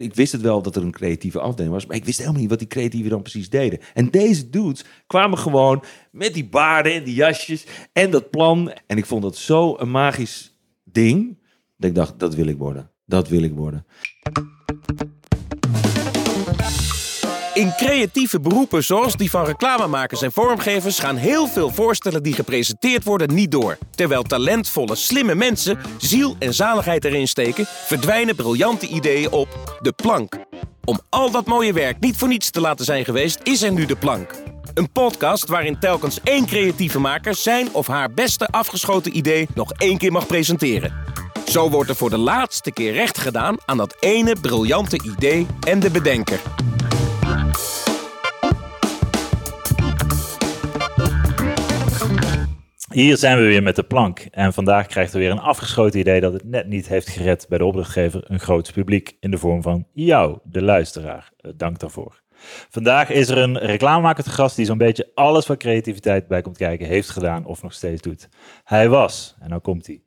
Ik wist het wel dat er een creatieve afdeling was, maar ik wist helemaal niet wat die creatieven dan precies deden. En deze dudes kwamen gewoon met die baarden en die jasjes en dat plan. En ik vond dat zo een magisch ding, dat ik dacht, dat wil ik worden. Dat wil ik worden. In creatieve beroepen zoals die van reclamemakers en vormgevers gaan heel veel voorstellen die gepresenteerd worden niet door. Terwijl talentvolle, slimme mensen ziel en zaligheid erin steken, verdwijnen briljante ideeën op de plank. Om al dat mooie werk niet voor niets te laten zijn geweest, is er nu de plank. Een podcast waarin telkens één creatieve maker zijn of haar beste afgeschoten idee nog één keer mag presenteren. Zo wordt er voor de laatste keer recht gedaan aan dat ene briljante idee en de bedenker. Hier zijn we weer met de plank. En vandaag krijgt er weer een afgeschoten idee dat het net niet heeft gered bij de opdrachtgever een groot publiek in de vorm van jou, de luisteraar. Eh, Dank daarvoor. Vandaag is er een reclamemaker te gast die zo'n beetje alles wat creativiteit bij komt kijken heeft gedaan of nog steeds doet. Hij was, en nou komt hij,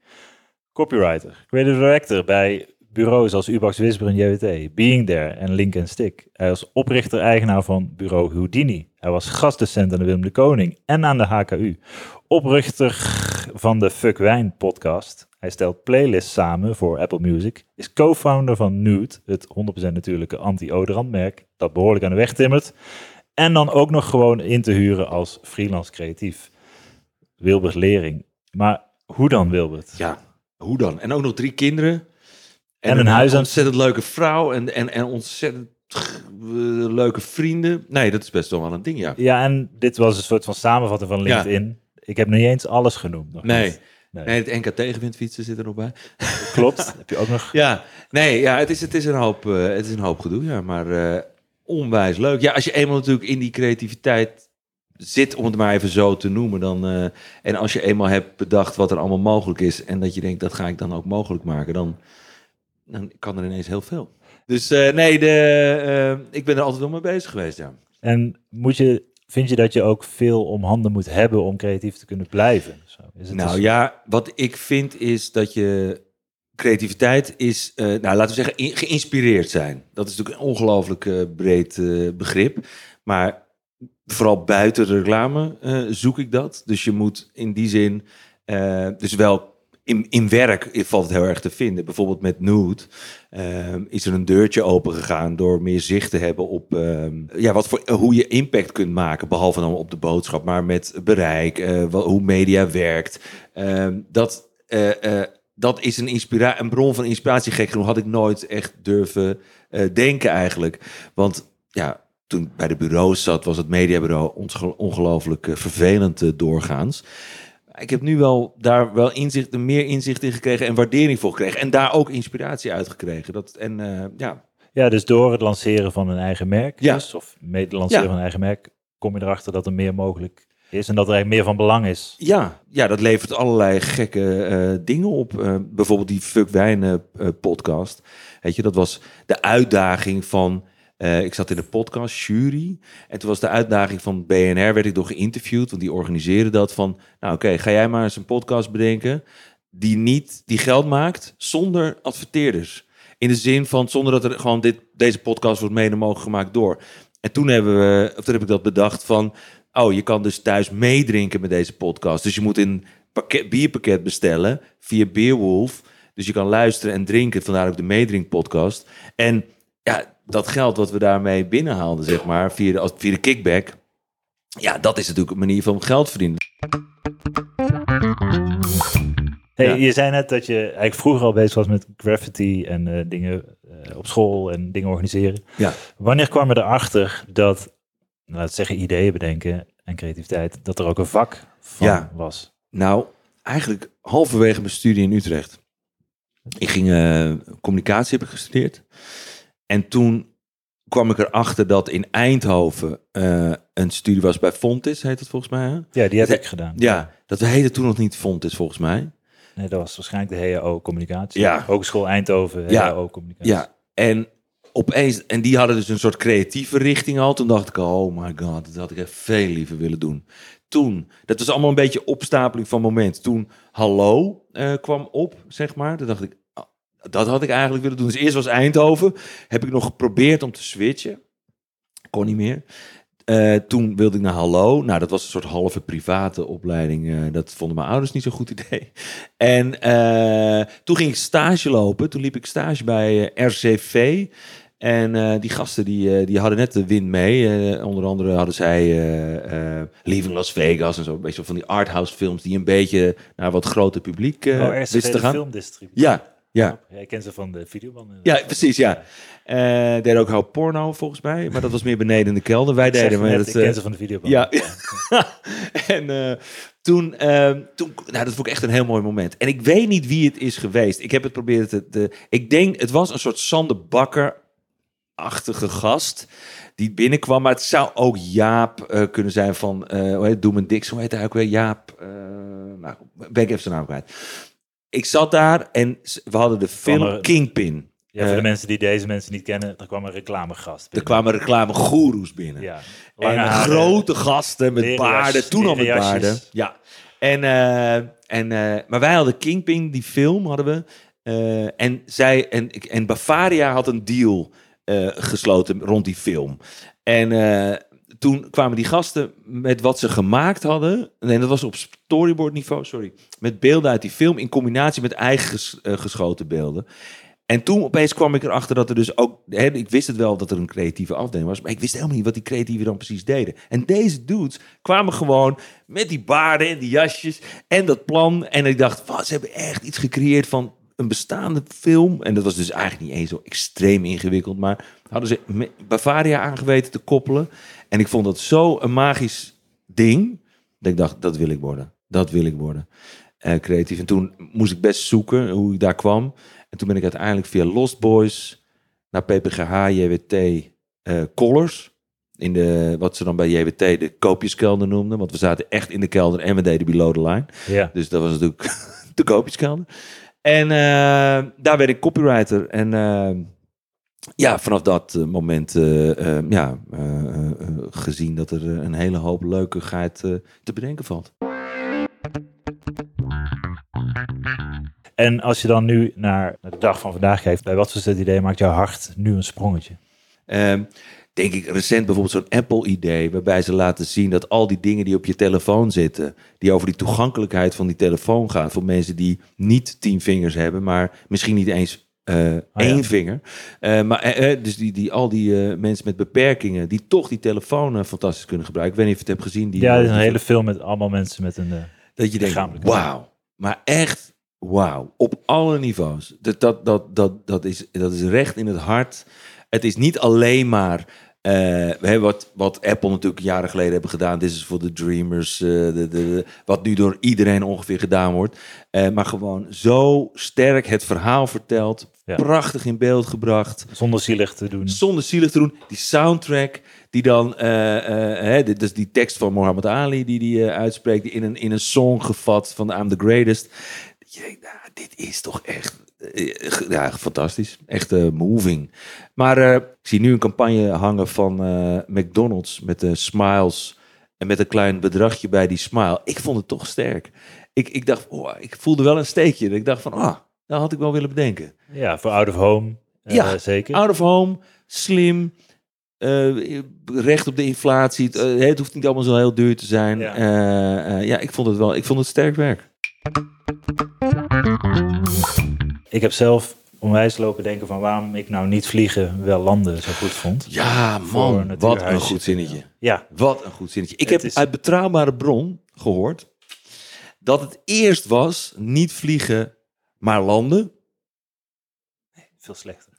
copywriter, creative director bij bureaus als Ubax Whisper en JWT, Being There en Link Stick. Hij was oprichter-eigenaar van bureau Houdini. Hij was gastdocent aan de Willem de Koning en aan de HKU. Oprichter van de Fuck Wijn podcast. Hij stelt playlists samen voor Apple Music. Is co-founder van Nude, het 100% natuurlijke anti-odorantmerk dat behoorlijk aan de weg timmert. En dan ook nog gewoon in te huren als freelance creatief. Wilbert Lering. Maar hoe dan, Wilbert? Ja, hoe dan? En ook nog drie kinderen. En een huis aan- ontzettend leuke vrouw en, en, en ontzettend leuke vrienden. Nee, dat is best wel wel een ding, ja. Ja, en dit was een soort van samenvatting van Ja. Ik heb niet eens alles genoemd. Nog Nee. nee. Nee, het NK tegenwindfietsen zit er nog bij. Klopt. heb je ook nog... Ja, nee, ja, het is, het is, een, hoop, eh, het is een hoop gedoe, ja. Maar eh, onwijs leuk. Ja, als je eenmaal natuurlijk in die creativiteit zit, om het maar even zo te noemen, dan... eh, en als je eenmaal hebt bedacht wat er allemaal mogelijk is... en dat je denkt, dat ga ik dan ook mogelijk maken, dan, dan kan er ineens heel veel. Dus nee, de, ik ben er altijd wel mee bezig geweest, ja. En moet je, vind je dat je ook veel om handen moet hebben om creatief te kunnen blijven? Zo, is het Nou dus- ja, wat ik vind is dat je creativiteit is, eh, nou laten we zeggen, geïnspireerd zijn. Dat is natuurlijk een ongelooflijk eh, breed eh, begrip. Maar vooral buiten de reclame zoek ik dat. Dus je moet in die zin, dus wel in, in werk valt het heel erg te vinden. Bijvoorbeeld met Nude eh, is er een deurtje open gegaan door meer zicht te hebben op ehm, ja, wat voor, hoe je impact kunt maken. Behalve dan op de boodschap, maar met bereik, eh, hoe media werkt. Dat, eh, eh, dat is een, inspira een bron van inspiratie. Gek genoeg had ik nooit echt durven eh, denken eigenlijk. Want ja, toen ik bij de bureaus zat, was het mediabureau onge- ongelooflijk eh, vervelend eh, doorgaans. Ik heb nu wel daar wel inzicht, meer inzicht in gekregen en waardering voor gekregen. En daar ook inspiratie uit gekregen. Dat, en eh, ja, Ja, dus door het lanceren van een eigen merk, Ja. dus, of met het lanceren Ja. van een eigen merk, kom je erachter dat er meer mogelijk is en dat er eigenlijk meer van belang is. Ja, ja, dat levert allerlei gekke eh, dingen op. Eh, bijvoorbeeld die Fuck Wijn eh, podcast. Weet je, dat was de uitdaging van... eh, ik zat in de podcast jury. En toen was de uitdaging van BNR, werd ik door geïnterviewd. Want die organiseerde dat van... Nou oké, ga jij maar eens een podcast bedenken... die niet die geld maakt zonder adverteerders. In de zin van zonder dat er gewoon dit, deze podcast wordt mede mogelijk gemaakt door. En toen hebben we, of toen heb ik dat bedacht van... Oh, je kan dus thuis meedrinken met deze podcast. Dus je moet een pakket, bierpakket bestellen via Beerwolf. Dus je kan luisteren en drinken, vandaar ook de meedrinkpodcast. En ja, dat geld wat we daarmee binnenhaalden, zeg maar, via de, via de kickback... Ja, dat is natuurlijk een manier van geld verdienen. Hey, Ja. Je zei net dat je eigenlijk vroeger al bezig was met graffiti en eh, dingen eh, op school en dingen organiseren. Ja. Wanneer kwam je erachter dat, laten we zeggen, ideeën bedenken en creativiteit, dat er ook een vak van Ja. was? Nou, eigenlijk halverwege mijn studie in Utrecht. Ik ging eh, communicatie heb ik gestudeerd. En toen kwam ik erachter dat in Eindhoven eh, een studie was bij Fontis, heet het volgens mij. Hè? Ja, die heb Dat- ik gedaan. Ja, dat heette toen nog niet Fontis volgens mij. Nee, dat was waarschijnlijk de HAO Communicatie. Ja. Hogeschool Eindhoven, Ja. HAO Communicatie. Ja, en opeens, en die hadden dus een soort creatieve richting al. Toen dacht ik, oh my god, dat had ik echt veel liever willen doen. Toen, dat was allemaal een beetje opstapeling van moment. Toen Hallo eh, kwam op, zeg maar. Toen dacht ik, Dat had ik eigenlijk willen doen. Dus eerst was Eindhoven. Heb ik nog geprobeerd om te switchen. Kon niet meer. Eh, toen wilde ik naar Hallo. Nou, dat was een soort halve private opleiding. Eh, dat vonden mijn ouders niet zo'n goed idee. En eh, toen ging ik stage lopen. Toen liep ik stage bij RCV. En die gasten die, die hadden net de wind mee. Onder andere hadden zij Leaving Las Vegas en zo. Een beetje van die arthouse films die een beetje naar wat groter publiek oh, wisten te gaan. filmdistributie. Ja, ja. Jij kent ze van de videobanden. Ja, precies, ja. Eh deden ook hoop porno volgens mij, maar dat was meer beneden in de kelder. Wij Ik deden maar dat, ik eh, ken ze van de videobanden. ja. en eh, toen, ehm, toen, nou, dat vond ik echt een heel mooi moment. En ik weet niet wie het is geweest. Ik heb het proberen te, te ik denk, het was een soort Sander Bakker-achtige gast die binnenkwam. Maar het zou ook Jaap eh, kunnen zijn van, eh hoe heet Doem en Dix, hoe heet hij ook weer? Jaap, eh nou, ben ik even zijn naam kwijt. Ik zat daar en we hadden de film er- Kingpin. Ja, voor de Eh, mensen die deze mensen niet kennen, er kwam een reclamegast Er binnen. kwamen reclamegoeroes binnen. Ja. En haren, grote gasten met baarden. jasjes, Toen al met baarden. Ja. En, eh, en, eh, maar wij hadden Kingpin, die film hadden we. En, zij, en, en Bavaria had een deal gesloten rond die film. En toen kwamen die gasten met wat ze gemaakt hadden. En dat was op storyboard niveau, sorry. Met beelden uit die film in combinatie met eigen eh, geschoten beelden. En toen opeens kwam ik erachter dat er dus ook... Hè, ik wist het wel dat er een creatieve afdeling was... maar ik wist helemaal niet wat die creatieven dan precies deden. En deze dudes kwamen gewoon met die baarden en die jasjes... en dat plan. En ik dacht, ze hebben echt iets gecreëerd van een bestaande film. En dat was dus eigenlijk niet eens zo extreem ingewikkeld... maar hadden ze Bavaria aangeweten te koppelen. En ik vond dat zo een magisch ding... dat ik dacht, dat wil ik worden. Dat wil ik worden. Eh, creatief. En toen moest ik best zoeken hoe ik daar kwam... En toen ben ik uiteindelijk via Lost Boys naar PPGH, JWT, eh Collars. In de, wat ze dan bij JWT de koopjeskelder noemden. Want we zaten echt in de kelder en we deden below the line. Ja. Dus dat was natuurlijk de koopjeskelder. En eh, daar werd ik copywriter. En eh, ja, vanaf dat eh, moment ja, gezien dat er een hele hoop leukigheid te bedenken valt. En als je dan nu naar de dag van vandaag kijkt, bij wat voor het idee maakt jouw hart nu een sprongetje? Ehm, denk ik recent bijvoorbeeld zo'n Apple-idee, waarbij ze laten zien dat al die dingen die op je telefoon zitten, die over die toegankelijkheid van die telefoon gaan, voor mensen die niet tien vingers hebben, maar misschien niet eens eh, één vinger. Eh, maar eh, dus die, die, al die mensen met beperkingen, die toch die telefoon fantastisch kunnen gebruiken. Ik weet niet of je het hebt gezien. Die, Ja, is een hele film met allemaal mensen met een... dat je denkt, wauw. Maar echt, wauw. Op alle niveaus. Dat, dat, dat, dat, dat, is, dat is recht in het hart. Het is niet alleen maar... hè, wat, wat Apple natuurlijk jaren geleden hebben gedaan. Dit is voor de dreamers. eh, de, wat nu door iedereen ongeveer gedaan wordt. Eh, maar gewoon zo sterk het verhaal verteld. Ja. Prachtig in beeld gebracht. zonder zielig te doen. Zonder zielig te doen. Die soundtrack die dan, hè, dit is die tekst van Muhammad Ali die die uitspreekt, die in een, in een song gevat van I'm the Greatest. Je denkt, nou, dit is toch echt, ja, fantastisch. Echt eh, moving. Maar eh, ik zie nu een campagne hangen van eh, McDonald's met de smiles en met een klein bedragje bij die smile. Ik vond het toch sterk. Ik, ik dacht, oh, ik voelde wel een steekje. Ik dacht van, ah, dat had ik wel willen bedenken. Ja, voor out of home. eh, Ja, zeker. Out of home, slim, eh, recht op de inflatie. Het, eh, hoeft niet allemaal zo heel duur te zijn. Ja, ja ik vond het wel. Ik vond het sterk werk. Ik heb zelf onwijs lopen denken van waarom ik nou niet vliegen, wel landen zo goed vond. Ja, man, een wat een goed zinnetje. Ja, Wat een goed zinnetje. Ik Het heb is- uit betrouwbare bron gehoord dat het eerst was niet vliegen, maar landen. veel slechter.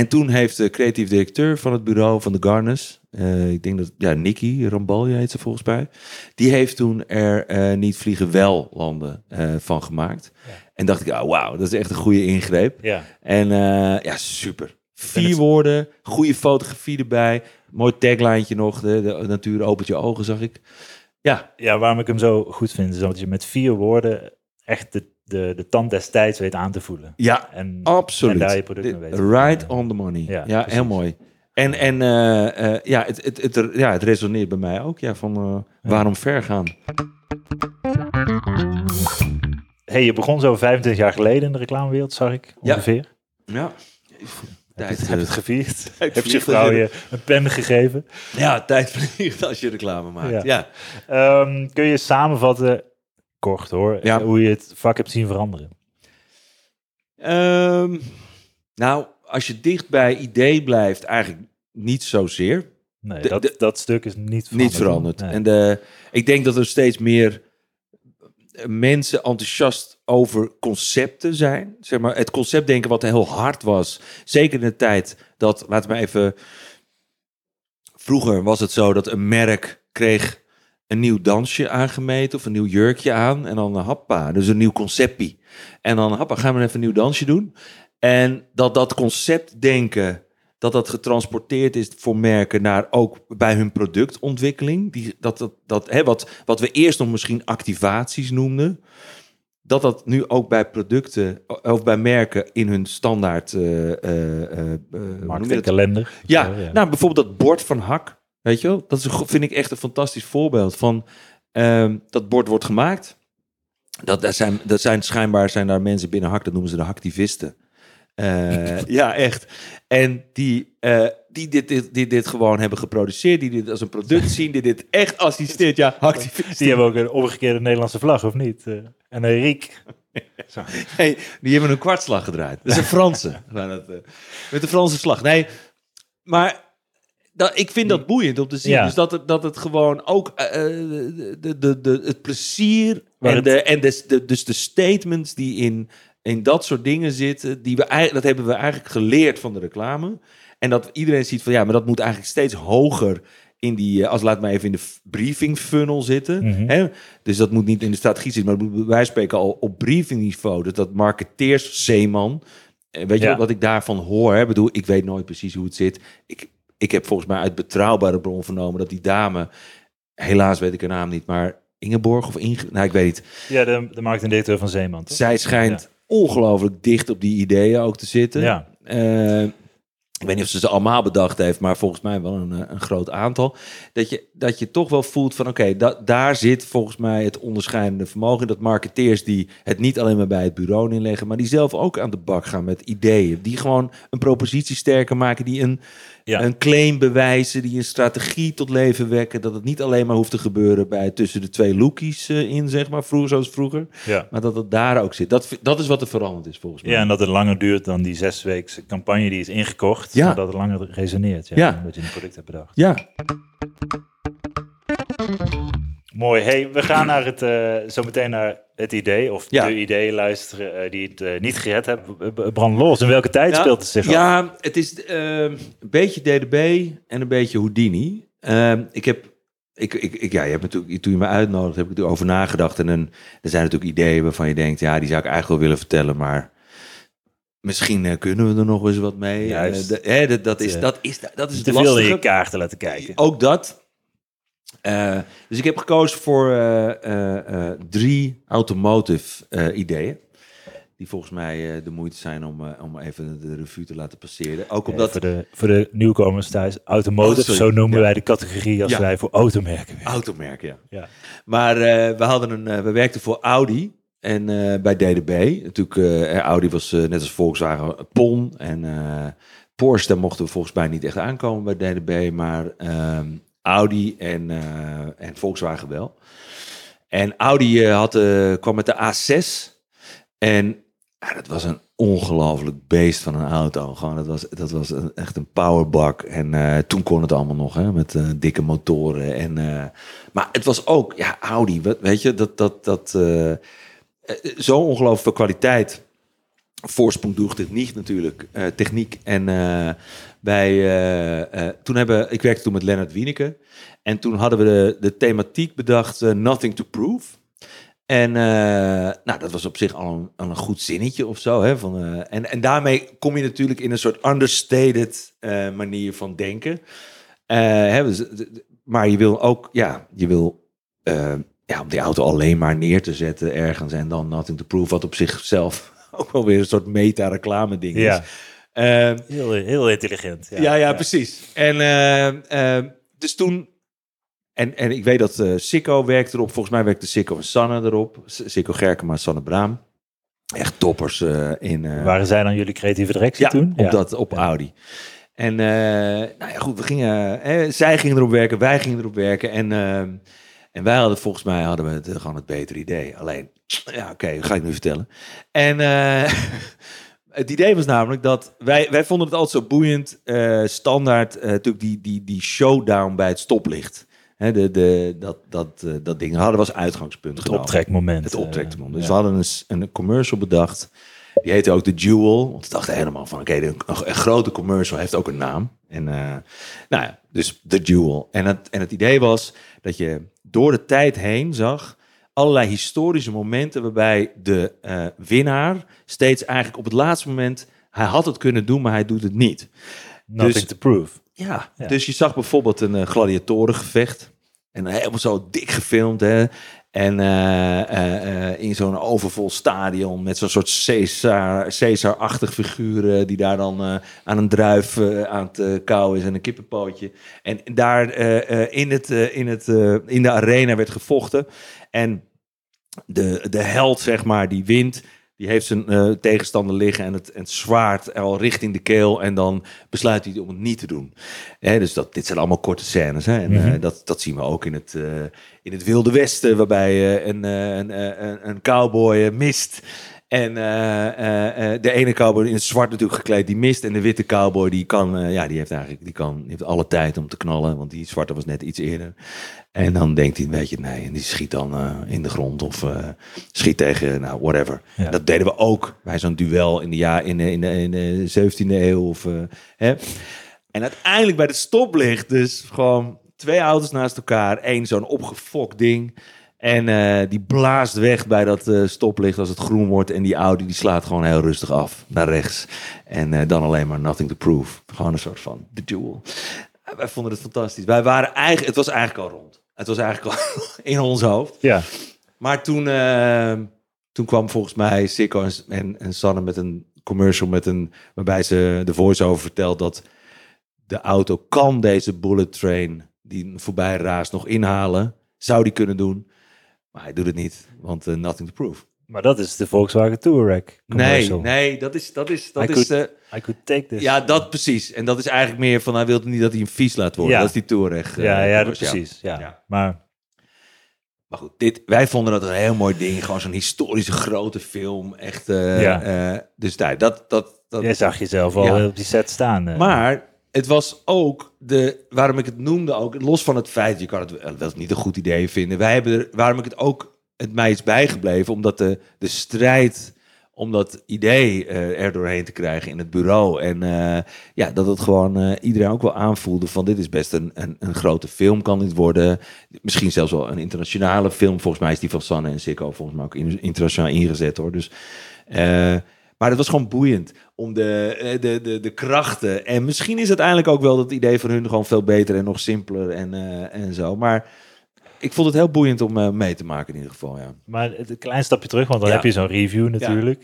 En toen heeft de creatief directeur van het bureau van de Garners, eh, ik denk dat, ja, Nicky Rambalje heet ze volgens mij, die heeft toen er eh, niet vliegen wel landen eh, van gemaakt. Ja. En dacht ik, ah, wauw, dat is echt een goede ingreep. Ja, En ja, super. Vier het- woorden, goede fotografie erbij, mooi taglineetje nog, de, de natuur opent je ogen, zag ik. Ja, ja, waarom ik hem zo goed vind, is dat je met vier woorden echt de, de, de tand des tijds weet aan te voelen. ja, En, absoluut. en daar je product mee weet. right on the money. Ja, Ja, heel mooi. En, en eh, eh, ja, het, het, het, ja, het resoneert bij mij ook. Ja, van eh, waarom ver gaan? Hey, je begon zo 25 jaar geleden in de reclamewereld, zag ik Ja. ongeveer. Ja. Tijd, Tijd, heb je het gevierd? heb je vrouw je- een pen gegeven? ja, tijd vliegt als je reclame maakt. Ja. Ja. Ehm, kun je samenvatten, kort hoor, Ja. hoe je het vak hebt zien veranderen? Ehm, nou, als je dicht bij idee blijft, eigenlijk niet zozeer. Nee, De- dat, de- dat stuk is niet veranderd. Niet veranderd. Nee. En de, ik denk dat er steeds meer mensen enthousiast over concepten zijn. Zeg maar, het conceptdenken wat heel hard was. Zeker in de tijd dat, laten we even... Vroeger was het zo dat een merk kreeg een nieuw dansje aangemeten of een nieuw jurkje aan. En dan happa, dus een nieuw conceptje. En dan happa, gaan we even een nieuw dansje doen. En dat dat conceptdenken, dat dat getransporteerd is voor merken naar ook bij hun productontwikkeling. Die, dat, dat, dat, hè, wat, wat we eerst nog misschien activaties noemden. Dat dat nu ook bij producten of bij merken in hun standaard. eh, eh, eh, eh, dat? Marketingkalender. Ja, Zo, nou bijvoorbeeld dat bord van Hak. Weet je wel? Dat is, vind ik echt een fantastisch voorbeeld van ehm, dat bord wordt gemaakt. Dat, dat, zijn, dat zijn schijnbaar zijn daar mensen binnen Hak, dat noemen ze de activisten. Eh, ja, echt. En die, eh, die dit, dit, dit, dit gewoon hebben geproduceerd, die dit als een product zien, die dit echt assisteert. Ja, activisten. Die hebben ook een omgekeerde Nederlandse vlag, of niet? Eh, en een riek. Nee, die hebben een kwartslag gedraaid. Dat is een Franse. Dat, met de Franse slag. Nee, maar dat, ik vind dat boeiend om te zien. Ja. Dus dat het, dat het gewoon ook eh, de, de, de, de, het plezier Maar en, het- de, en de, de, dus de statements die in, in dat soort dingen zitten, die we, dat hebben we eigenlijk geleerd van de reclame. En dat iedereen ziet van ja, maar dat moet eigenlijk steeds hoger in die, eh, als laat maar even in de briefing funnel zitten. Mhm. Hè? Dus dat moet niet in de strategie zitten, maar dat moet van spreken al op briefingniveau. Dus dat marketeers, Zeeman, eh, weet je Ja. wat, wat ik daarvan hoor? Hè? Ik bedoel, ik weet nooit precies hoe het zit. Ik, ik heb volgens mij uit betrouwbare bron vernomen dat die dame, helaas weet ik haar naam niet, maar Ingeborg of Inge, nou ik weet niet. Ja, de, de marketingdirecteur van Zeeman, toch? Zij schijnt ongelooflijk dicht op die ideeën ook te zitten. Ja. Eh, ik weet niet of ze ze allemaal bedacht heeft, maar volgens mij wel een, eh, een groot aantal. Dat je, dat je toch wel voelt van oké, da- daar zit volgens mij het onderscheidende vermogen. Dat marketeers die het niet alleen maar bij het bureau neerleggen, maar die zelf ook aan de bak gaan met ideeën. Die gewoon een propositie sterker maken, die een, Ja. een claim bewijzen, die een strategie tot leven wekken. Dat het niet alleen maar hoeft te gebeuren bij tussen de twee lookies eh, in, zeg maar, vroeger zoals vroeger. Ja. Maar dat het daar ook zit. Dat, dat is wat er veranderd is volgens mij. ja, en dat het langer duurt dan die zesweekse campagne die is ingekocht. Ja. Dat het langer resoneert. Ja, Ja. Omdat je een product hebt bedacht. Ja. Mooi. Hey, we gaan naar het, eh, zo meteen naar het idee, of Ja. de ideeën luisteren eh, die het eh, niet gered hebben. B- b- Brand los. In welke tijd Ja, speelt het zich af? Ja, het is ehm, een beetje DDB en een beetje Houdini. Ehm, ik heb, ik, ik, ik, ja, je hebt natuurlijk, toen je me uitnodigde, heb ik er over nagedacht. En dan, er zijn natuurlijk ideeën waarvan je denkt, ja, die zou ik eigenlijk wel willen vertellen, maar misschien eh, kunnen we er nog eens wat mee. Juist. De- hè, dat, dat, is, dat, is, dat is het Te veel in lastige. je kaarten laten kijken. Ook dat. Eh, dus ik heb gekozen voor eh, eh, drie automotive ideeën. Die volgens mij de moeite zijn om, om even de revue te laten passeren. Ook omdat voor, de, voor de nieuwkomers thuis, automotive, Oh, zo noemen Ja. wij de categorie als Ja. wij voor automerken werken. automerken, ja. Ja. Maar we, hadden een, we werkten voor Audi en bij DDB. Natuurlijk, Audi was net als Volkswagen PON. En Porsche, daar mochten we volgens mij niet echt aankomen bij DDB. Maar ehm, Audi en, eh, en Volkswagen wel. En Audi eh, had, eh, kwam met de A6. En dat was een ongelooflijk beest van een auto. Gewoon, dat was, dat was een- echt een powerbak. En toen kon het allemaal nog, hè, met dikke motoren. En, maar het was ook, ja, Audi, weet je, dat, dat, dat zo ongelooflijk kwaliteit. Voorsprong dit niet natuurlijk, eh, techniek. En eh, wij, eh, toen hebben, ik werkte toen met Leonard Wieneke. En toen hadden we de, de thematiek bedacht, Nothing to Prove. En nou, dat was op zich al een, een goed zinnetje of zo. Hè, van, en, en daarmee kom je natuurlijk in een soort understated manier van denken. Hè, dus, maar je wil ook, ja, je wil ja, om die auto alleen maar neer te zetten ergens en dan nothing to prove, wat op zichzelf ook wel weer een soort meta-reclame ding is. Ja. Eh, Heel, heel intelligent. Ja, ja, ja, precies. En eh, eh, dus toen. En, en ik weet dat eh Sikko werkt erop. Volgens mij werkte Sikko en Sanne erop. Sikko Gerkema en Sanne Braam. Echt toppers eh, in... Waren zij dan jullie creatieve directie ja, toen? Op, Dat, op Audi. En nou ja, goed, we gingen, zij gingen erop werken, wij gingen erop werken. En, eh, en wij hadden volgens mij hadden we het, eh, gewoon het betere idee. Alleen, ja, oké, ga ik nu vertellen. En eh, het idee was namelijk dat wij, wij vonden het altijd zo boeiend, eh, standaard, natuurlijk die, die, die showdown bij het stoplicht. Hè, de, de, dat, dat, dat ding hadden we als uitgangspunt Het genomen. optrekmoment. Het optrekmoment. Dus ja. we hadden een, een commercial bedacht. Die heette ook The Jewel. Want we dachten helemaal van, oké, een, een grote commercial heeft ook een naam. En eh, nou ja, dus The Jewel. En het, en het idee was dat je door de tijd heen zag allerlei historische momenten waarbij de eh, winnaar steeds eigenlijk op het laatste moment, hij had het kunnen doen, maar hij doet het niet. Nothing dus- to prove. Ja, Ja. dus je zag bijvoorbeeld een eh, gladiatorengevecht. En helemaal zo dik gefilmd, hè. En eh, eh, eh, in zo'n overvol stadion met zo'n soort Caesar- Caesar-achtig die daar dan aan een druif aan het kauwen is en een kippenpootje. En daar in, het, in, het, in de arena werd gevochten. En de, de held, zeg maar, die wint... Die heeft zijn eh, tegenstander liggen en het, en het zwaard al richting de keel. En dan besluit hij om het niet te doen. Hè, dus dat, dit zijn allemaal korte scènes. Hè? En Mhm. eh, dat, dat zien we ook in het, eh, in het Wilde Westen. Waarbij een, een, een, een cowboy mist. En eh, eh, eh, de ene cowboy in het zwart natuurlijk gekleed, die mist. En de witte cowboy, die kan, ja, die heeft eigenlijk die kan, die heeft alle tijd om te knallen. Want die zwarte was net iets eerder. En dan denkt hij, weet je, nee. En die schiet dan in de grond of schiet tegen, nou, whatever. Ja. Dat deden we ook bij zo'n duel in de, ja, in in de, in de 17e eeuw. Of, hè. En uiteindelijk bij de stoplicht, dus gewoon twee auto's naast elkaar. één zo'n opgefokt ding. En eh, die blaast weg bij dat eh, stoplicht als het groen wordt. En die Audi die slaat gewoon heel rustig af naar rechts. En eh, dan alleen maar nothing to prove. Gewoon een soort van the duel. Wij vonden het fantastisch. Wij waren eigenlijk, het was eigenlijk al rond. Het was eigenlijk al in ons hoofd. Ja, Maar toen, toen kwam volgens mij Sikko en, en, en Sanne met een commercial met een, waarbij ze de voice-over vertelt dat de auto kan deze bullet train die voorbij raast nog inhalen. Zou die kunnen doen. Maar hij doet het niet, want eh, nothing to prove. maar dat is de Volkswagen Touareg Nee, commercial. nee, dat is, dat is, dat Hij is, could- eh, I could take this. ja, dat precies. En dat is eigenlijk meer van, hij wil niet dat hij een vies laat worden. Ja. Dat is die Touareg. eh, ja, ja, precies. Ja. Ja. Maar Maar goed, dit, wij vonden dat een heel mooi ding. Gewoon zo'n historische grote film. Echt. Ja. dus daar, dat, dat, dat. jij zag jezelf al op die set staan. Maar het was ook de. Waarom ik het noemde ook. Los van het feit. Je kan het wel niet een goed idee vinden. Wij hebben er. Waarom ik het ook. Het mij is bijgebleven. Omdat de, de strijd. Om dat idee eh, er doorheen te krijgen in het bureau. En eh, ja, dat het gewoon eh, iedereen ook wel aanvoelde van dit is best een, een, een grote film kan dit worden. Misschien zelfs wel een internationale film. Volgens mij is die van Sanne en Sikko volgens mij ook in- internationaal ingezet hoor. Dus, maar het was gewoon boeiend om de, eh, de, de, de krachten. En misschien is uiteindelijk ook wel dat idee van hun gewoon veel beter en nog simpeler en, eh, en zo. Maar ik vond het heel boeiend om eh, mee te maken in ieder geval. Ja. Maar het een klein stapje terug, want dan Ja. heb je zo'n review natuurlijk.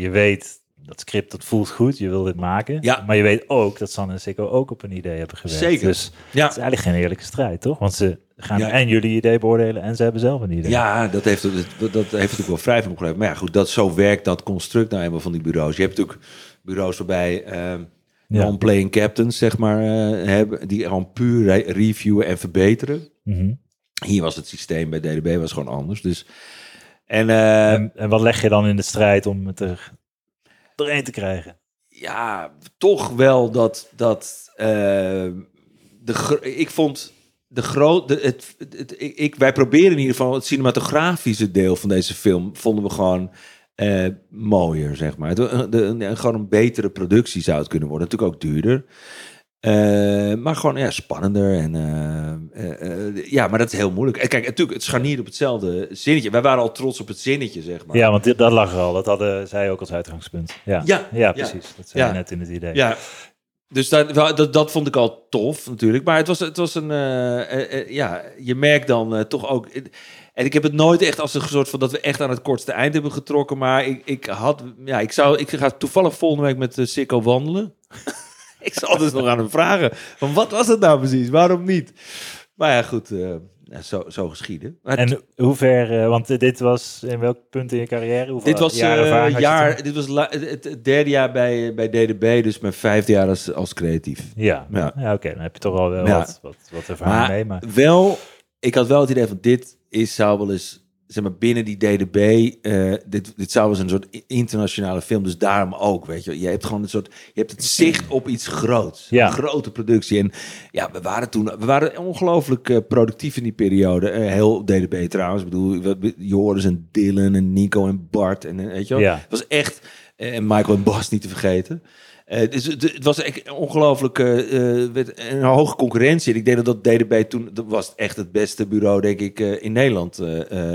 Je weet, dat script dat voelt goed, je wil dit maken. Ja. Maar je weet ook dat Sanne en Sikko ook op een idee hebben gewerkt. Zeker. Dus het Ja. is eigenlijk geen eerlijke strijd, toch? Want ze gaan Ja. en jullie idee beoordelen en ze hebben zelf een idee. Ja, dat heeft, dat, dat heeft natuurlijk wel vrij van opgeleverd. Maar ja, goed, dat, zo werkt dat construct nou eenmaal van die bureaus. Je hebt natuurlijk bureaus waarbij Ja. non-playing captains, zeg maar, eh, hebben, die gewoon puur re- reviewen en verbeteren. Mhm. Hier was het systeem bij DDB was gewoon anders. Dus, en eh, en, en wat leg je dan in de strijd om het er doorheen te krijgen? ja, toch wel dat, dat eh, de, ik vond de grote, het, het, het- ik, wij proberen in ieder geval het cinematografische deel van deze film vonden we gewoon eh, mooier, zeg maar. Het, de, de- gewoon een betere productie zou het kunnen worden. Natuurlijk ook duurder. Eh, maar gewoon ja, spannender. En, eh, eh, eh, ja, maar dat is heel moeilijk. En kijk, natuurlijk, het scharniert op hetzelfde zinnetje. Wij waren al trots op het zinnetje, zeg maar. Ja, want dit, dat lag er al. Dat hadden zij ook als uitgangspunt. Ja, Ja, ja precies. Dat zei Ja. je net in het idee. Ja, dus dat, dat, dat vond ik al tof natuurlijk. Maar het was, het was een... eh, eh, eh, ja, je merkt dan toch ook... En ik heb het nooit echt als een soort van dat we echt aan het kortste eind hebben getrokken. Maar ik, ik had... Ja, ik zou... Ik ga toevallig volgende week met Sikko wandelen. ik zal dus nog aan hem vragen. Van wat was het nou precies? Waarom niet? Maar ja, goed. Eh, zo, zo geschieden. Maar En hoe ver, eh, want dit was in welk punt in je carrière? Dit was, je jaar, dit was la- het, derde jaar bij, bij DDB, dus mijn vijfde jaar als, als creatief. Ja, Ja. ja. oké, dan heb je toch al wel Ja. wat, wat, wat ervaring Maar mee. Maar wel, ik had wel het idee van dit is, zou wel eens, zeg maar, binnen die DDB, eh, dit, dit zou eens een soort internationale film, dus daarom ook, weet je. Je hebt gewoon een soort, je hebt het zicht op iets groots. Ja. Een grote productie. En ja, we waren toen, we waren ongelooflijk eh, productief in die periode. Eh, heel DDB trouwens. Ik bedoel, we- Joris en Dylan en Nico en Bart en weet je wel. Ja. Het was echt, en Michael en Bas niet te vergeten. Dus het, het was echt ongelooflijk werd een hoge concurrentie. En ik denk dat dat DDB toen dat was echt het beste bureau, denk ik, in Nederland.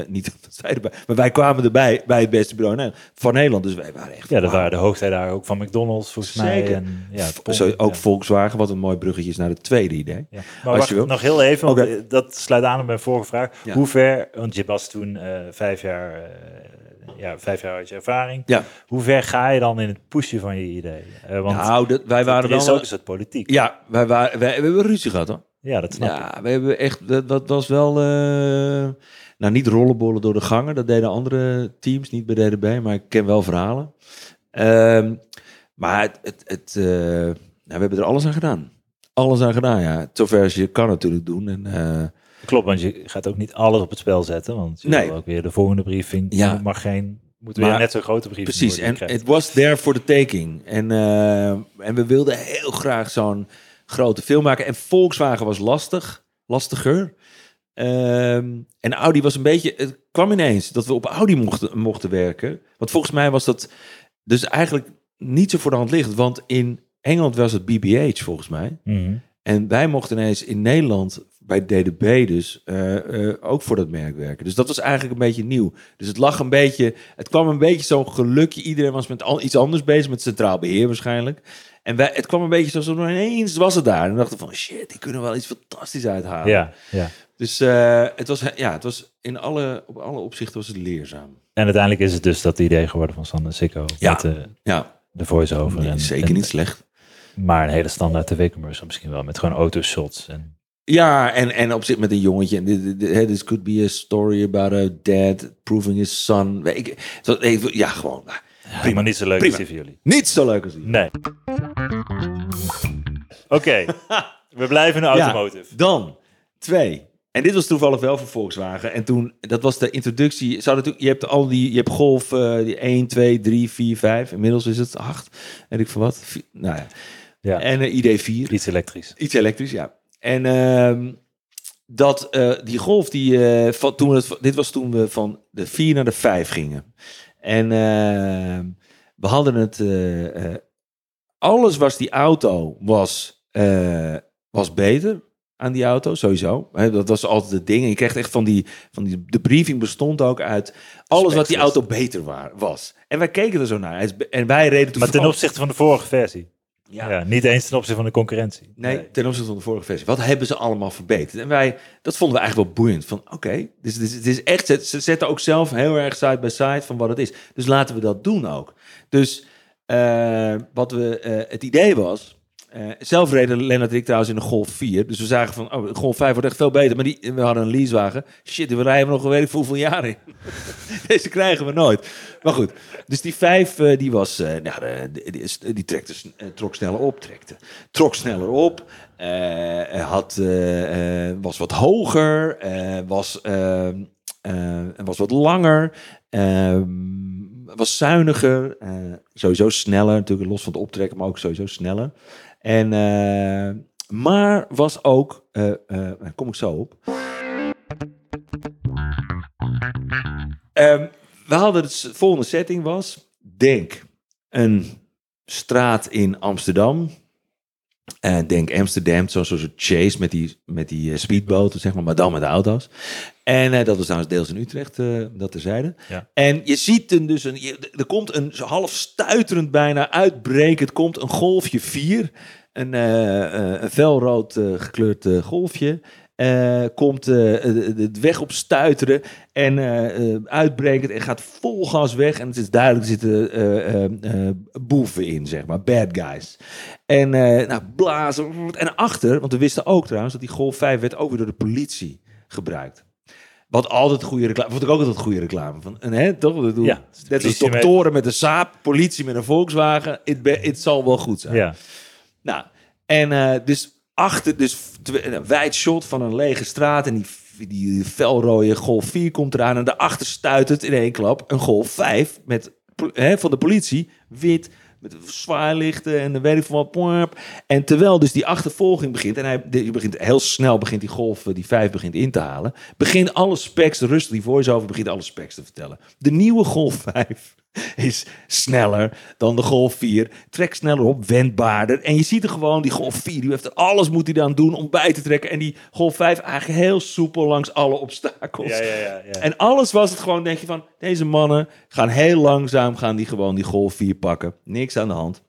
niet dat wij erbij, maar wij kwamen erbij bij het beste bureau Nederland, van Nederland. Dus wij waren echt. ja, dat waren de hoogtijdagen ook van McDonald's volgens Zeker. mij. En, ja, Zo, ook ja. Volkswagen, wat een mooi bruggetje is naar het tweede idee. Ja. Als Maar wacht, nog heel even, want dat sluit aan op mijn vorige vraag. Hoe ver, want je was toen vijf jaar, ja, vijf jaar uit je ervaring. Ja. Hoe ver ga je dan in het pushen van je idee? Eh, want nou, dat, wij waren er is wel. ook een soort politiek. Ja, wij waren, wij, we hebben ruzie gehad hoor. Ja, dat snap ik. Ja, we hebben echt, dat, dat was wel, eh, nou niet rollenbollen door de gangen, dat deden andere teams, niet bij DDB, maar ik ken wel verhalen. Ehm, maar het, het, het, eh, nou, we hebben er alles aan gedaan. Alles aan gedaan, ja. Zover als je kan natuurlijk doen. En, Klopt, want je gaat ook niet alles op het spel zetten. Want je Nee. wil ook weer de volgende briefing. Ja. mag geen, moet Maar- weer net zo'n grote briefing Precies, en het was there for the taking. En, eh, en we wilden heel graag zo'n grote film maken. En Volkswagen was lastig, lastiger. Ehm, en Audi was een beetje... Het kwam ineens dat we op Audi mochten, mochten werken. Want volgens mij was dat dus eigenlijk niet zo voor de hand liggend. Want in Engeland was het BBH volgens mij. Mhm. En wij mochten ineens in Nederland bij DDB dus eh, eh, ook voor dat merk werken. Dus dat was eigenlijk een beetje nieuw. Dus het lag een beetje, het kwam een beetje zo'n gelukje. Iedereen was met al, iets anders bezig, met centraal beheer waarschijnlijk. En wij, het kwam een beetje zo, ineens was het daar. En we dachten van shit, die kunnen wel iets fantastisch uithalen. Ja, ja. Dus eh, het was, ja, het was in alle, op alle opzichten was het leerzaam. En uiteindelijk is het dus dat idee geworden van Sander Sikko. Ja. Met de, Ja, de voice-over. nee, en, zeker en- niet slecht. Maar een hele standaard tv-commercial misschien wel. Met gewoon autoshots. En, Ja, en, en op zich met een jongetje. En dit, dit, dit- this could be a story about a dad proving his son. Ik, ja, gewoon. nou, prima. Maar niet zo leuk Prima. is die voor jullie. Niet zo leuk als die. Nee. Oké. We blijven in de automotive. Dan twee. En dit was toevallig wel voor Volkswagen. En toen, dat was de introductie. Hadden toen, je hebt al die, je hebt Golf die 1, 2, 3, 4, 5. Inmiddels is het 8. Weet ik van wat. Nou ja. Ja. En eh, ID4. Iets elektrisch. Iets elektrisch, ja. En ehm, dat eh, die golf, die, eh, van, toen we het, dit was toen we van de 4 naar de 5 gingen. En ehm, we hadden het. eh, alles was die auto was, was beter aan die auto, sowieso. Dat was altijd het ding. En je kreeg echt van die, van die. De briefing bestond ook uit alles wat die auto beter wa- was. En wij keken er zo naar. En wij reden toen. Maar ten opzichte van de vorige versie. Ja. Ja. niet eens ten opzichte van de concurrentie. Nee, ten opzichte van de vorige versie. Wat hebben ze allemaal verbeterd? En wij, dat vonden we eigenlijk wel boeiend. Van oké, dus het is, het is echt, ze- ze zetten ook zelf heel erg side by side van wat het is. Dus laten we dat doen ook. Dus eh, wat we, eh, het idee was, eh, zelf reden Lennart en ik trouwens in de Golf 4. Dus we zagen van, oh, Golf 5 wordt echt veel beter. Maar die, we hadden een leasewagen. Shit, we rijden nog weet ik hoeveel jaar in. Deze krijgen we nooit. Maar goed, dus die 5 eh, die was, eh, nou, die, trok sneller op, trekte, trok sneller op. had, was wat hoger, was, ehm, eh, was wat langer, ehm, was zuiniger, sowieso sneller, natuurlijk los van het optrekken, maar ook sowieso sneller. En, eh, maar was ook, eh, eh, daar kom ik zo op. Ehm, we hadden het volgende setting was, denk een straat in Amsterdam. Eh, denk Amsterdam, zo'n soort chase met die, met die eh, speedboten, zeg maar, maar dan met de auto's. En eh, dat was trouwens deels in Utrecht, dat terzijde. Ja. En je ziet een, dus een, je- er komt een zo half stuiterend bijna uitbrekend, komt een golfje 4. Een, een felrood gekleurd golfje. Eh, komt eh, de, de weg op stuiteren en eh, uitbrekend en gaat vol gas weg. En het is duidelijk, zitten boeven in, zeg maar, bad guys. En nou, blazen. En achter, want we wisten ook trouwens dat die Golf 5 werd ook weer door de politie gebruikt. Wat altijd goede reclame, vond ik ook altijd goede reclame van. En hè, toch? Bedoel, Ja, net als doktoren met een Saab, politie met een Volkswagen. Het het zal wel goed zijn. Ja. Nou, en dus achter, dus een wijd shot van een lege straat en die, die felrode Golf 4 komt eraan en daarachter stuit het in één klap een Golf 5 met, van de politie, wit, met zwaailichten en weet ik van wat. En terwijl dus die achtervolging begint en hij begint heel snel begint die Golf, eh, die 5 begint in te halen, begint alle specs, de die voice-over begint alle specs te vertellen. De nieuwe Golf 5 is sneller dan de Golf 4. Trekt sneller op, wendbaarder. En je ziet er gewoon, die Golf 4, die heeft er alles moet hij dan doen om bij te trekken. En die Golf 5 eigenlijk heel soepel langs alle obstakels. Ja, ja, ja, ja. En alles was het gewoon, denk je van, deze mannen gaan heel langzaam, gaan die gewoon die Golf 4 pakken. Niks aan de hand.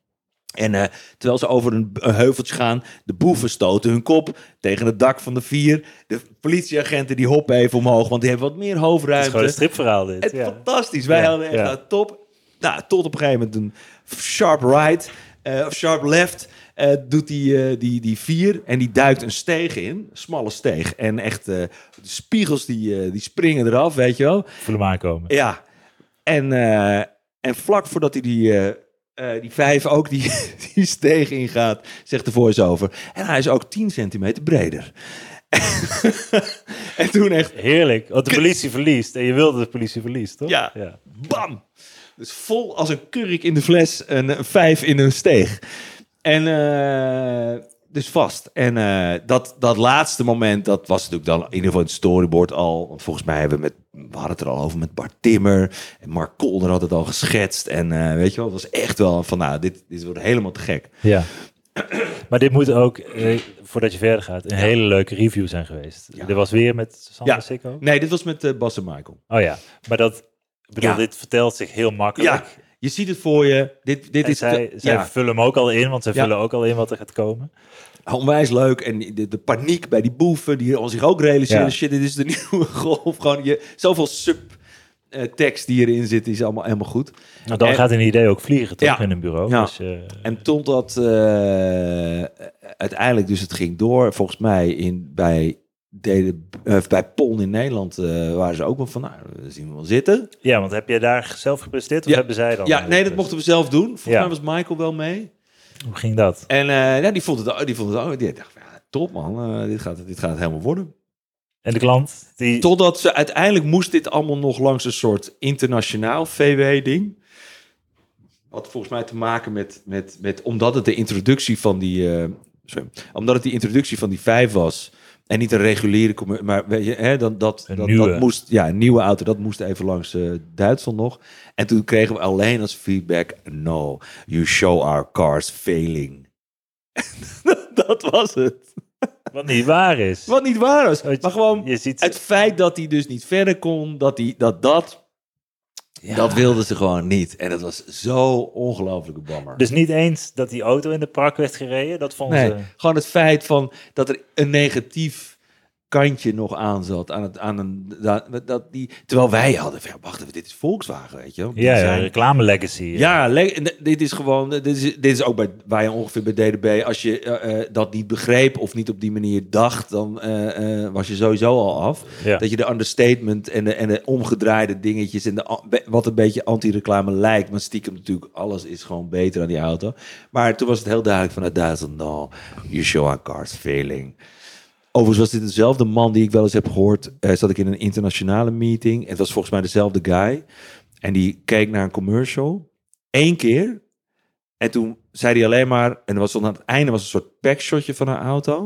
En eh, terwijl ze over een, een heuveltje gaan, de boeven stoten hun kop tegen het dak van de vier. De politieagenten die hoppen even omhoog, want die hebben wat meer Het is hoofdruimte. gewoon een stripverhaal dit. Het ja. fantastisch. Wij Ja, hadden echt ja. nou, top. Nou, tot op een gegeven moment een sharp right eh, of sharp left eh, doet die, die, die vier en die duikt een steeg in, smalle steeg. En echt de spiegels die, die springen eraf, weet je wel. Voel hem aankomen. Ja. En, en vlak voordat hij die, eh, die vijf ook die, die steeg ingaat, zegt de voice-over. En hij is ook 10 centimeter breder. en toen echt Heerlijk. Want de politie verliest. En je wilde de politie verliest, toch? Ja. ja. Bam! Dus vol als een kurk in de fles, een, een vijf in een steeg. En eh, dus vast. En eh, dat, dat laatste moment, dat was natuurlijk dan in ieder geval het storyboard al. Want volgens mij hebben we met, we hadden het er al over met Bart Timmer. En Mark Kolder had het al geschetst. En eh, weet je wel, het was echt wel van, nou, dit, dit wordt helemaal te gek. Ja. Maar dit moet ook, eh, voordat je verder gaat, een hele leuke review zijn geweest. Ja. Dit was weer met Sander Ja. Sikko. Nee, dit was met eh, Bas en Michael. Oh ja, maar dat, bedoel, dit vertelt zich heel makkelijk. Je ziet het voor je. Dit, dit En is zij, zij ja. vullen hem ook al in, want zij Ja. vullen ook al in wat er gaat komen. onwijs leuk. En de, de paniek bij die boeven, die al zich ook realiseren. Ja. Shit, dit is de nieuwe golf. Gewoon je, zoveel subtekst die erin zit, is allemaal helemaal goed. Nou, dan En- gaat een idee ook vliegen, toch, Ja. in een bureau. Ja. Dus, eh, En totdat eh uiteindelijk dus het ging door, volgens mij in, bij, deden, eh, bij Pon in Nederland eh, waren ze ook wel van, nou, we zien we wel zitten. ja, want heb jij daar zelf gepresteerd of Ja. hebben zij dan? Ja, nee, dat mochten we zelf doen. Volgens Ja. mij was Michael wel mee. Hoe ging dat? En eh, ja, die vond het, die vond het ook, die dacht, ja, top man, dit, gaat, dit gaat helemaal worden. En de klant? Die... Totdat ze uiteindelijk moest dit allemaal nog langs een soort internationaal VW-ding. Had volgens mij te maken met, met, met omdat het de introductie van die, sorry, omdat het die introductie van die vijf was en niet een reguliere, maar weet je, hè, dan dat, Een dat, nieuwe. dat moest, ja, een nieuwe auto, dat moest even langs eh, Duitsland nog. En toen kregen we alleen als feedback, no, you show our cars failing. dat was het. Wat niet waar is. Wat niet waar was. Want Maar gewoon Je ziet... het feit dat hij dus niet verder kon, dat hij, dat, dat, Ja. dat wilden ze gewoon niet. En dat was zo ongelooflijke bammer. Dus niet eens dat die auto in de prak werd gereden, dat vonden nee, ze... gewoon het feit van dat er een negatief kantje nog aan zat. Aan het, aan een, dat, dat die, terwijl wij hadden, van, ja, wacht even, dit is Volkswagen, weet je wel. Ja, ja, zijn- reclame legacy. Ja, le- en dit is gewoon, dit is, dit is ook bij, waar je ongeveer bij DDB, als je eh, eh, dat niet begreep of niet op die manier dacht, dan eh, was je sowieso al af. Ja. Dat je de understatement en de, en de omgedraaide dingetjes en de, wat een beetje anti-reclame lijkt, maar stiekem natuurlijk alles is gewoon beter aan die auto. Maar toen was het heel duidelijk vanuit Duitsland, no, you show our cars failing. Overigens was dit dezelfde man die ik wel eens heb gehoord. eh, zat ik in een internationale meeting. En het was volgens mij dezelfde guy. En die keek naar een commercial. Eén keer. En toen zei hij alleen maar... En was aan het einde was een soort packshotje van haar auto.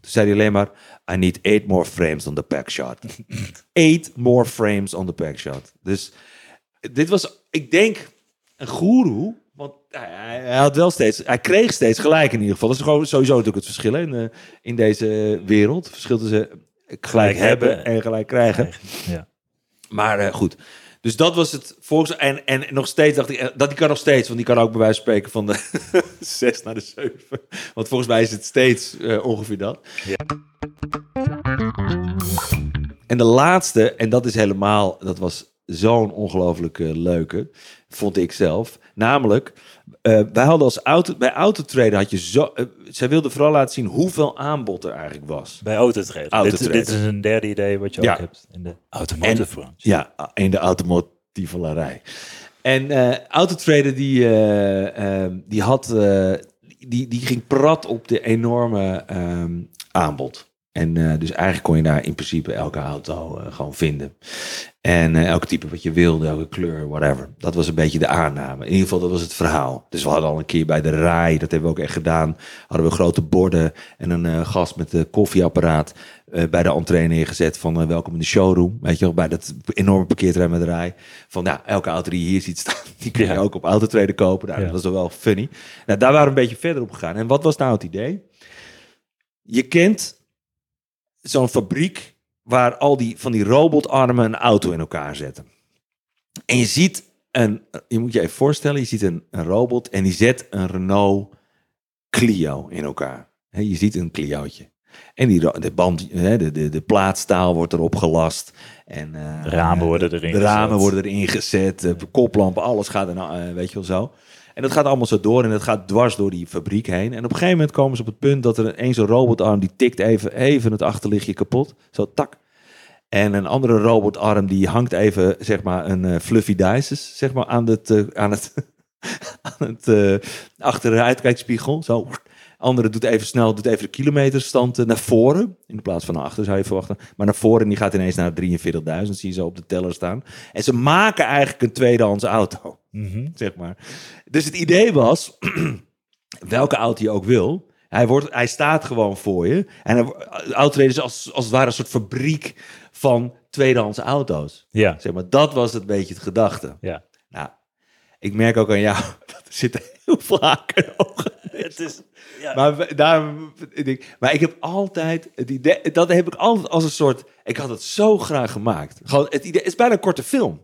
Toen zei hij alleen maar... I need eight more frames on the packshot. eight more frames on the packshot. Dus dit was, ik denk, een goeroe. Want hij, had wel steeds... Hij kreeg steeds gelijk in ieder geval. Dat is gewoon sowieso natuurlijk het verschil in, eh, in deze wereld. Het verschil tussen gelijk, hebben en gelijk krijgen. Ja. Maar eh, goed. Dus dat was het volgens en, en nog steeds dacht ik, eh, dat die kan nog steeds, want die kan ook bij wijze van spreken van de 6 naar de 7. Want volgens mij is het steeds ongeveer dat. Ja. En de laatste, en dat is helemaal, dat was zo'n ongelooflijk leuke, vond ik zelf. Namelijk, eh, wij hadden als auto, bij Autotrader had je zo, eh, zij wilden vooral laten zien hoeveel aanbod er eigenlijk was. Bij autotrader. Dit, Autotrader. dit is een derde idee wat je Ja. ook hebt in de automotive branche. Ja, in de automotivelarij. En eh Autotrader die, eh, ehm, die had, die, die ging prat op de enorme ehm, aanbod. En dus eigenlijk kon je daar in principe elke auto gewoon vinden. En eh, elke type wat je wilde, elke kleur, whatever. Dat was een beetje de aanname. In ieder geval, dat was het verhaal. Dus we hadden al een keer bij de RAI, dat hebben we ook echt gedaan. Hadden we grote borden en een eh, gast met een koffieapparaat eh, bij de entree neergezet van welkom in de showroom. Weet je wel, bij dat enorme parkeerterrein met de RAI. Van ja, elke auto die je hier ziet staan, die kun je Ja. ook op Autotrader kopen. Nou, Ja. Dat was wel funny. Nou, daar waren we een beetje verder op gegaan. En wat was nou het idee? Je kent zo'n fabriek waar al die van die robotarmen een auto in elkaar zetten. En je ziet een, je moet je even voorstellen, je ziet een, een robot en die zet een Renault Clio in elkaar. Hè, je ziet een Clio'tje. En die, de, band, de, de, de plaatstaal wordt erop gelast. En, De ramen worden erin De ramen gezet. worden erin gezet. De koplampen, alles gaat er nou, eh, weet je wel zo. En dat gaat allemaal zo door en dat gaat dwars door die fabriek heen. En op een gegeven moment komen ze op het punt dat er een zo'n robotarm die tikt even, even het achterlichtje kapot. Zo tak. En een andere robotarm die hangt even, zeg maar, een eh, fluffy dices, zeg maar, aan het, eh, aan het, aan het eh, achteruitkijkspiegel. Zo. Andere doet even snel, doet even de kilometerstand eh, naar voren. In plaats van naar achter zou je verwachten. Maar naar voren en die gaat ineens naar 43.000. Zie je zo op de teller staan. En ze maken eigenlijk een tweedehands auto Mhm. zeg maar. Dus het idee was, welke auto je ook wil, hij, wordt, hij staat gewoon voor je. En hij, Autotrader is als, als het ware een soort fabriek van tweedehands auto's. Ja, Zeg maar, dat was het beetje het gedachte. ja. Nou, ik merk ook aan jou, dat er zitten heel veel haken in de ogen. Het is, ja. Maar, daarom, ik maar ik heb altijd het dat heb ik altijd als een soort, ik had het zo graag gemaakt. Gewoon, het idee het is bijna een korte film.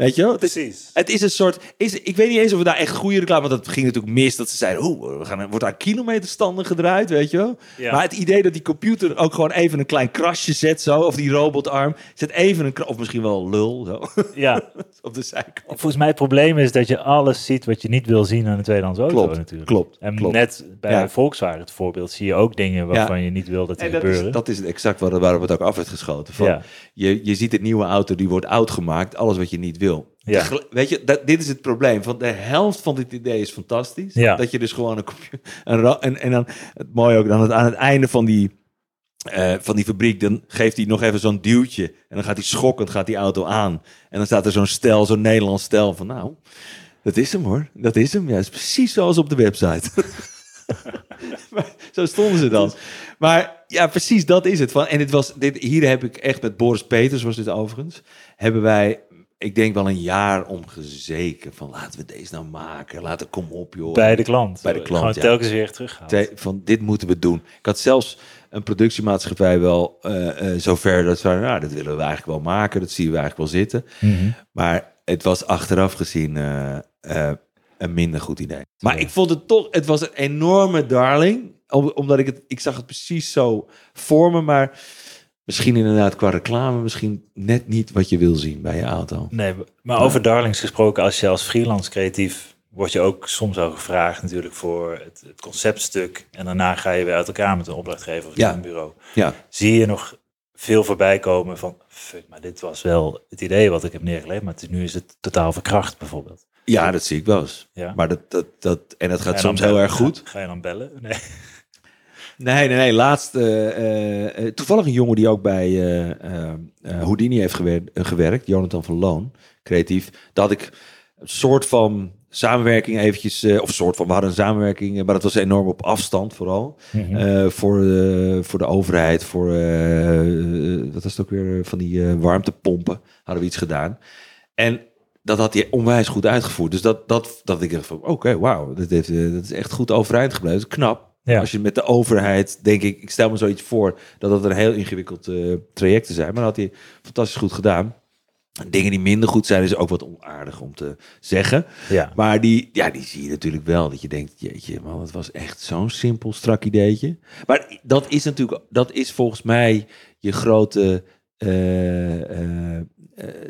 Weet je wel? Het is, Precies. het is een soort, is, ik weet niet eens of we daar echt goede reclame, want dat ging natuurlijk mis, dat ze zeiden, oh, we gaan, wordt daar kilometerstanden gedraaid, weet je wel? Ja. Maar het idee dat die computer ook gewoon even een klein krasje zet, zo, of die robotarm, zet even een, of misschien wel lul, zo, ja. op de zijkant. Volgens mij het probleem is dat je alles ziet wat je niet wil zien aan een tweedehands auto Klopt, natuurlijk. klopt, En klopt. net bij Ja. Volkswagen het voorbeeld zie je ook dingen waarvan je niet wil dat die En dat gebeuren. is, dat is het exact waar, waarop het ook af werd geschoten. Van, Ja. je, je ziet het nieuwe auto, die wordt oud gemaakt, alles wat je niet wil. Ja. Weet je, dat, dit is het probleem. Van de helft van dit idee is fantastisch. Ja. Dat je dus gewoon een computer... Een, en, en dan, het mooie ook, dan het, aan het einde van die, eh, van die fabriek, dan geeft hij nog even zo'n duwtje. En dan gaat hij schokkend, gaat die auto aan. En dan staat er zo'n stel, zo'n Nederlands stel van, nou, dat is hem hoor. Dat is hem. Ja, is precies zoals op de website. Maar zo stonden ze dan. Maar ja, precies, dat is het. Van, en het was, dit, hier heb ik echt met Boris Peters, was dit overigens, hebben wij, ik denk wel een jaar om gezeken. Van laten we deze nou maken. Laten, kom op joh. bij de klant. Bij de klant, Gewoon ja. telkens weer teruggaan. Te- van dit moeten we doen. Ik had zelfs een productiemaatschappij wel eh, eh, zover dat ze nou, dat willen we eigenlijk wel maken. Dat zien we eigenlijk wel zitten. Mhm. Maar het was achteraf gezien eh, een minder goed idee. Maar Ja. ik vond het toch, het was een enorme darling. om- Omdat ik het, ik zag het precies zo voor me. Maar misschien inderdaad qua reclame, misschien net niet wat je wil zien bij je auto. Nee, maar over darlings gesproken, als je als freelance creatief word je ook soms al gevraagd natuurlijk voor het, het conceptstuk. En daarna ga je weer uit elkaar met een opdrachtgever of Ja. een bureau. Ja, Zie je nog veel voorbij komen van, fuck, maar dit was wel het idee wat ik heb neergelegd, maar het is, nu is het totaal verkracht bijvoorbeeld. ja dat zie ik wel eens. Ja. Maar dat, dat, dat, en dat Ga gaat soms heel erg goed. Ga, ga je dan bellen? Nee. Nee, nee, nee. Laatst, eh, eh, eh, toevallig een jongen die ook bij eh, Houdini heeft gewer- gewerkt, Jonathan van Loon, creatief. Had ik een soort van samenwerking eventjes, of soort van, we hadden een samenwerking, maar dat was enorm op afstand vooral. Mhm. Voor, de, voor de overheid, voor, wat was het ook weer, van die warmtepompen hadden we iets gedaan. En dat had hij onwijs goed uitgevoerd. Dus dat, dat, dat ik dacht van, oké, wauw, dat, heeft, dat is echt goed overeind gebleven. Dat knap. Ja. Als je met de overheid, denk ik, ik stel me zoiets voor dat dat een heel ingewikkeld eh, traject zijn. Maar dat had hij fantastisch goed gedaan. Dingen die minder goed zijn, is ook wat onaardig om te zeggen. Ja. Maar die, ja, die zie je natuurlijk wel. Dat je denkt, jeetje, man, het was echt zo'n simpel, strak ideetje. Maar dat is natuurlijk, dat is volgens mij je grote eh, eh,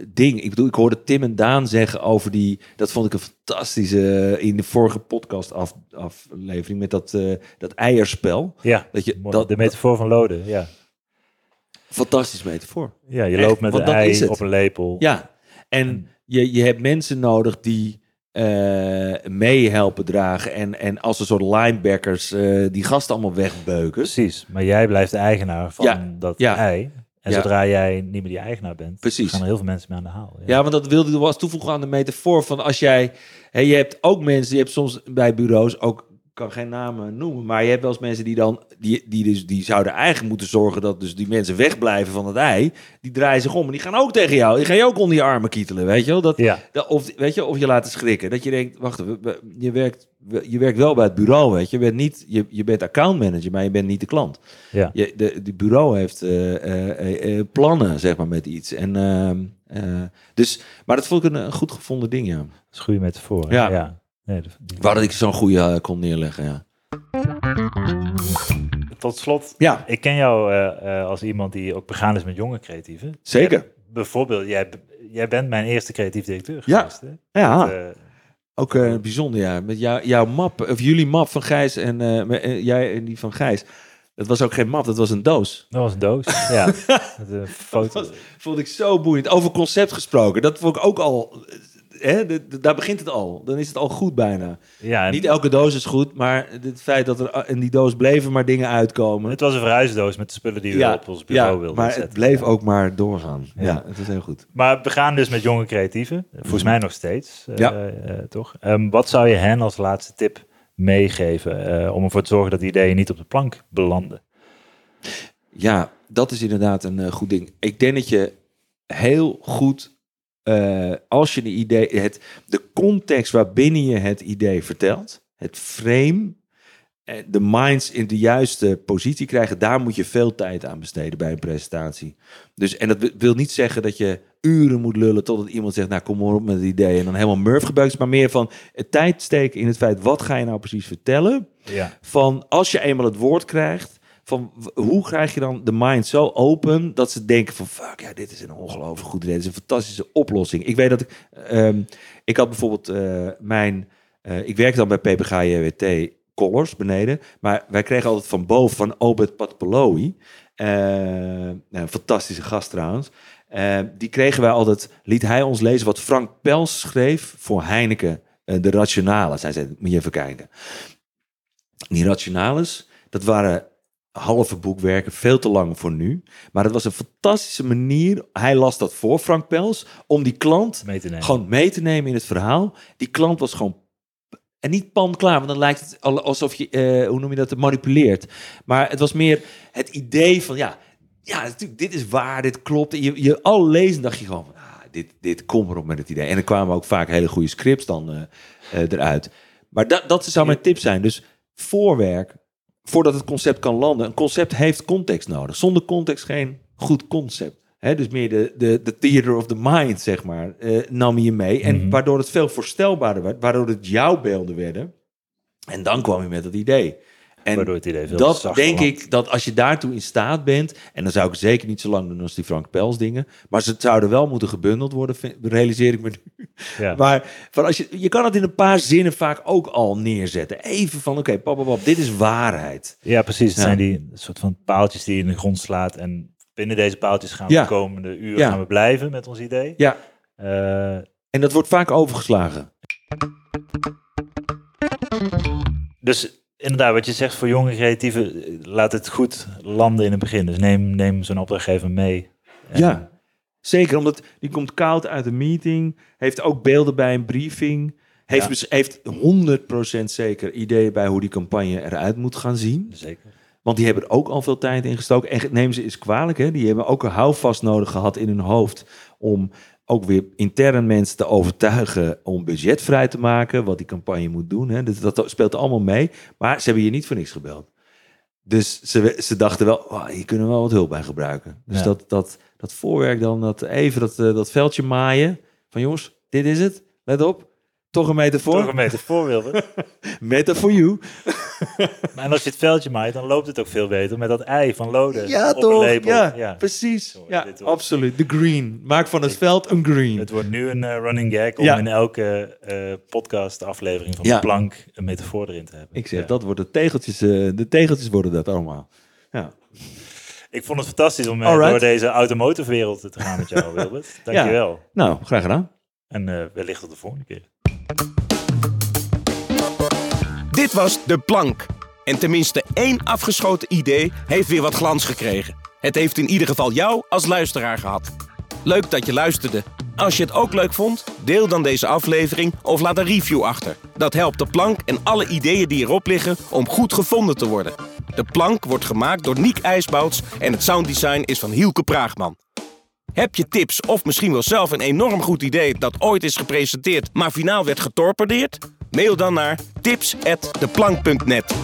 ding. Ik bedoel, ik hoorde Tim en Daan zeggen over die... Dat vond ik een fantastische... in de vorige podcast af, aflevering met dat, eh, dat eierspel. Ja, Dat je, dat, de metafoor van Loden, ja. fantastisch metafoor. Ja, je Echt, loopt met een ei op een lepel. Ja, en je, je hebt mensen nodig die eh meehelpen dragen. En, en als een soort linebackers eh, die gasten allemaal wegbeuken. Precies, maar jij blijft de eigenaar van Ja, dat ja. ei. En Ja. zodra jij niet meer die eigenaar bent, Precies. gaan er heel veel mensen mee aan de haal. Ja, want dat wilde eens toevoegen aan de metafoor van als jij... Hè, je hebt ook mensen, je hebt soms bij bureaus ook... Ik kan geen namen noemen, maar je hebt wel eens mensen die dan... Die, die, dus, die zouden eigenlijk moeten zorgen dat dus die mensen wegblijven van het ei. Die draaien zich om en die gaan ook tegen jou. Die gaan je ook onder je armen kietelen, weet je wel? Dat, Ja, dat- of, weet je, of je laten schrikken. Dat je denkt, wacht we- je werkt, we- je werkt wel bij het bureau, weet je. Je bent, niet, je, je bent accountmanager, maar je bent niet de klant. ja. Je, de, de bureau heeft eh, eh, eh, plannen, zeg maar, met iets. En, ehm, eh, dus, maar dat vond ik een, een goed gevonden ding, ja. dat is een goede metafoor. Ja. ja. Nee, dat- die- Waar dat ik zo'n goede kon neerleggen, ja. Tot slot, Ja, ik ken jou eh, eh, als iemand die ook begaan is met jonge creatieven. zeker. Jij- bijvoorbeeld, jij, jij bent mijn eerste creatief directeur Ja. geweest. Hè? Ja, ook eh, bijzonder, ja. Met jou, jouw map, of jullie map van Gijs en eh, eh, jij en die van Gijs. Dat was ook geen map, dat was een doos. dat was een doos. ja, Met een foto. was- Vond ik zo boeiend. Over concept gesproken, dat vond ik ook al... Hè, daar begint het al. Dan is het al goed bijna. Ja, en Niet elke doos is goed, maar het feit dat er in die doos bleven maar dingen uitkomen. het was een verhuisdoos met de spullen die we op ons bureau wilden maar zetten. het bleef Ja. ook maar doorgaan. Ja, Ja. het is heel goed. Maar we gaan dus met jonge creatieven. Volgens mij nog steeds. Ja. eh, toch? Ehm, wat zou je hen als laatste tip meegeven eh, om ervoor te zorgen dat die ideeën niet op de plank belanden? Ja, dat is inderdaad een goed ding. Ik denk dat je heel goed, eh, als je de idee, het, de context waarbinnen je het idee vertelt, het frame, eh, de minds in de juiste positie krijgen, daar moet je veel tijd aan besteden bij een presentatie. Dus, en dat wi- wil niet zeggen dat je uren moet lullen totdat iemand zegt, nou kom maar op met het idee en dan helemaal murf gebruikt, maar meer van het tijd steken in het feit, wat ga je nou precies vertellen? Ja. van als je eenmaal het woord krijgt, hoe krijg je dan de mind zo open dat ze denken van fuck ja, dit is een ongelooflijk goed idee, dit is een fantastische oplossing. Ik weet dat ik, ehm, ik had bijvoorbeeld eh, mijn, eh, ik werkte dan bij PPG JWT Colors beneden, maar wij kregen altijd van boven van Obed Patpolowi, eh, nou, een fantastische gast trouwens. Die kregen wij altijd, liet hij ons lezen wat Frank Pels schreef voor Heineken, de Rationale. Zij zei, moet je even kijken. Die rationales, dat waren halve boekwerken, veel te lang voor nu. Maar het was een fantastische manier, hij las dat voor, Frank Pels, om die klant Mee te nemen. gewoon mee te nemen in het verhaal. Die klant was gewoon... En niet pan klaar, want dan lijkt het al- alsof je, eh, hoe noem je dat, manipuleert. Maar het was meer het idee van, ja, ja natuurlijk, dit is waar, dit klopt. En je, je al lezen dacht je gewoon van, ah, dit, dit kom erop met het idee. En er kwamen ook vaak hele goede scripts dan eh, eh, eruit. Maar dat, dat zou mijn tip zijn. Dus voorwerk, voordat het concept kan landen. Een concept heeft context nodig. Zonder context geen goed concept. Hè, dus meer de, de, de theater of the mind, zeg maar, eh, nam je mee. En Mhm. waardoor het veel voorstelbaarder werd, waardoor het jouw beelden werden. En dan kwam je met het idee. En Waardoor het idee veel dat denk ik, dat als je daartoe in staat bent... en dan zou ik zeker niet zo lang doen als die Frank Pels dingen... maar ze zouden wel moeten gebundeld worden, vind- realiseer ik me nu. Ja. Maar van als je, je kan het in een paar zinnen vaak ook al neerzetten. Even van, oké, pap, pap, pap, dit is waarheid. Ja, precies. Het zijn die soort van paaltjes die je in de grond slaat. En binnen deze paaltjes gaan we de komende uren Ja. gaan we blijven met ons idee. Ja, Eh, en dat wordt vaak overgeslagen. dus inderdaad, wat je zegt voor jonge creatieven, eh, laat het goed landen in het begin. Dus neem, neem zo'n opdrachtgever mee. Ja, zeker, omdat die komt koud uit een meeting... heeft ook beelden bij een briefing... heeft, Ja. dus- heeft 100% zeker ideeën bij hoe die campagne eruit moet gaan zien. Zeker. Want die hebben er ook al veel tijd in gestoken. En neem ze eens kwalijk, hè? die hebben ook een houvast nodig gehad in hun hoofd... om ook weer intern mensen te overtuigen om budget vrij te maken... wat die campagne moet doen. Hè? Dus dat speelt allemaal mee. Maar ze hebben je niet voor niks gebeld. Dus ze, ze dachten wel, oh, hier kunnen we wel wat hulp bij gebruiken. Dus Ja. dat, dat, dat voorwerk dan, dat even dat, eh, dat veldje maaien... van jongens, dit is het, let op. Toch een metafoor. Toch een metafoor, Wilbert. Meta for you. Maar en als je het veldje maait, dan loopt het ook veel beter met dat ei van Loden Ja, op een toch? label. Ja, precies. Ja, dit wordt- absoluut. De green. Maak van het veld een green. Het wordt nu een eh, running gag om Ja. in elke eh podcast aflevering van Ja. de plank een metafoor erin te hebben. Ik zeg, Ja. dat wordt de tegeltjes. eh, de tegeltjes worden dat allemaal. Ja. Ik vond het fantastisch om door deze automotive wereld te gaan met jou, Wilbert. Dankjewel. Nou, graag gedaan. En wellicht tot de volgende keer. Dit was De Plank. En tenminste één afgeschoten idee heeft weer wat glans gekregen. Het heeft in ieder geval jou als luisteraar gehad. Leuk dat je luisterde. Als je het ook leuk vond, deel dan deze aflevering of laat een review achter. Dat helpt De Plank en alle ideeën die erop liggen om goed gevonden te worden. De Plank wordt gemaakt door Niek IJsbouts en het sounddesign is van Hielke Praagman. Heb je tips of misschien wel zelf een enorm goed idee dat ooit is gepresenteerd, maar finaal werd getorpedeerd? Mail dan naar tips@deplank.net.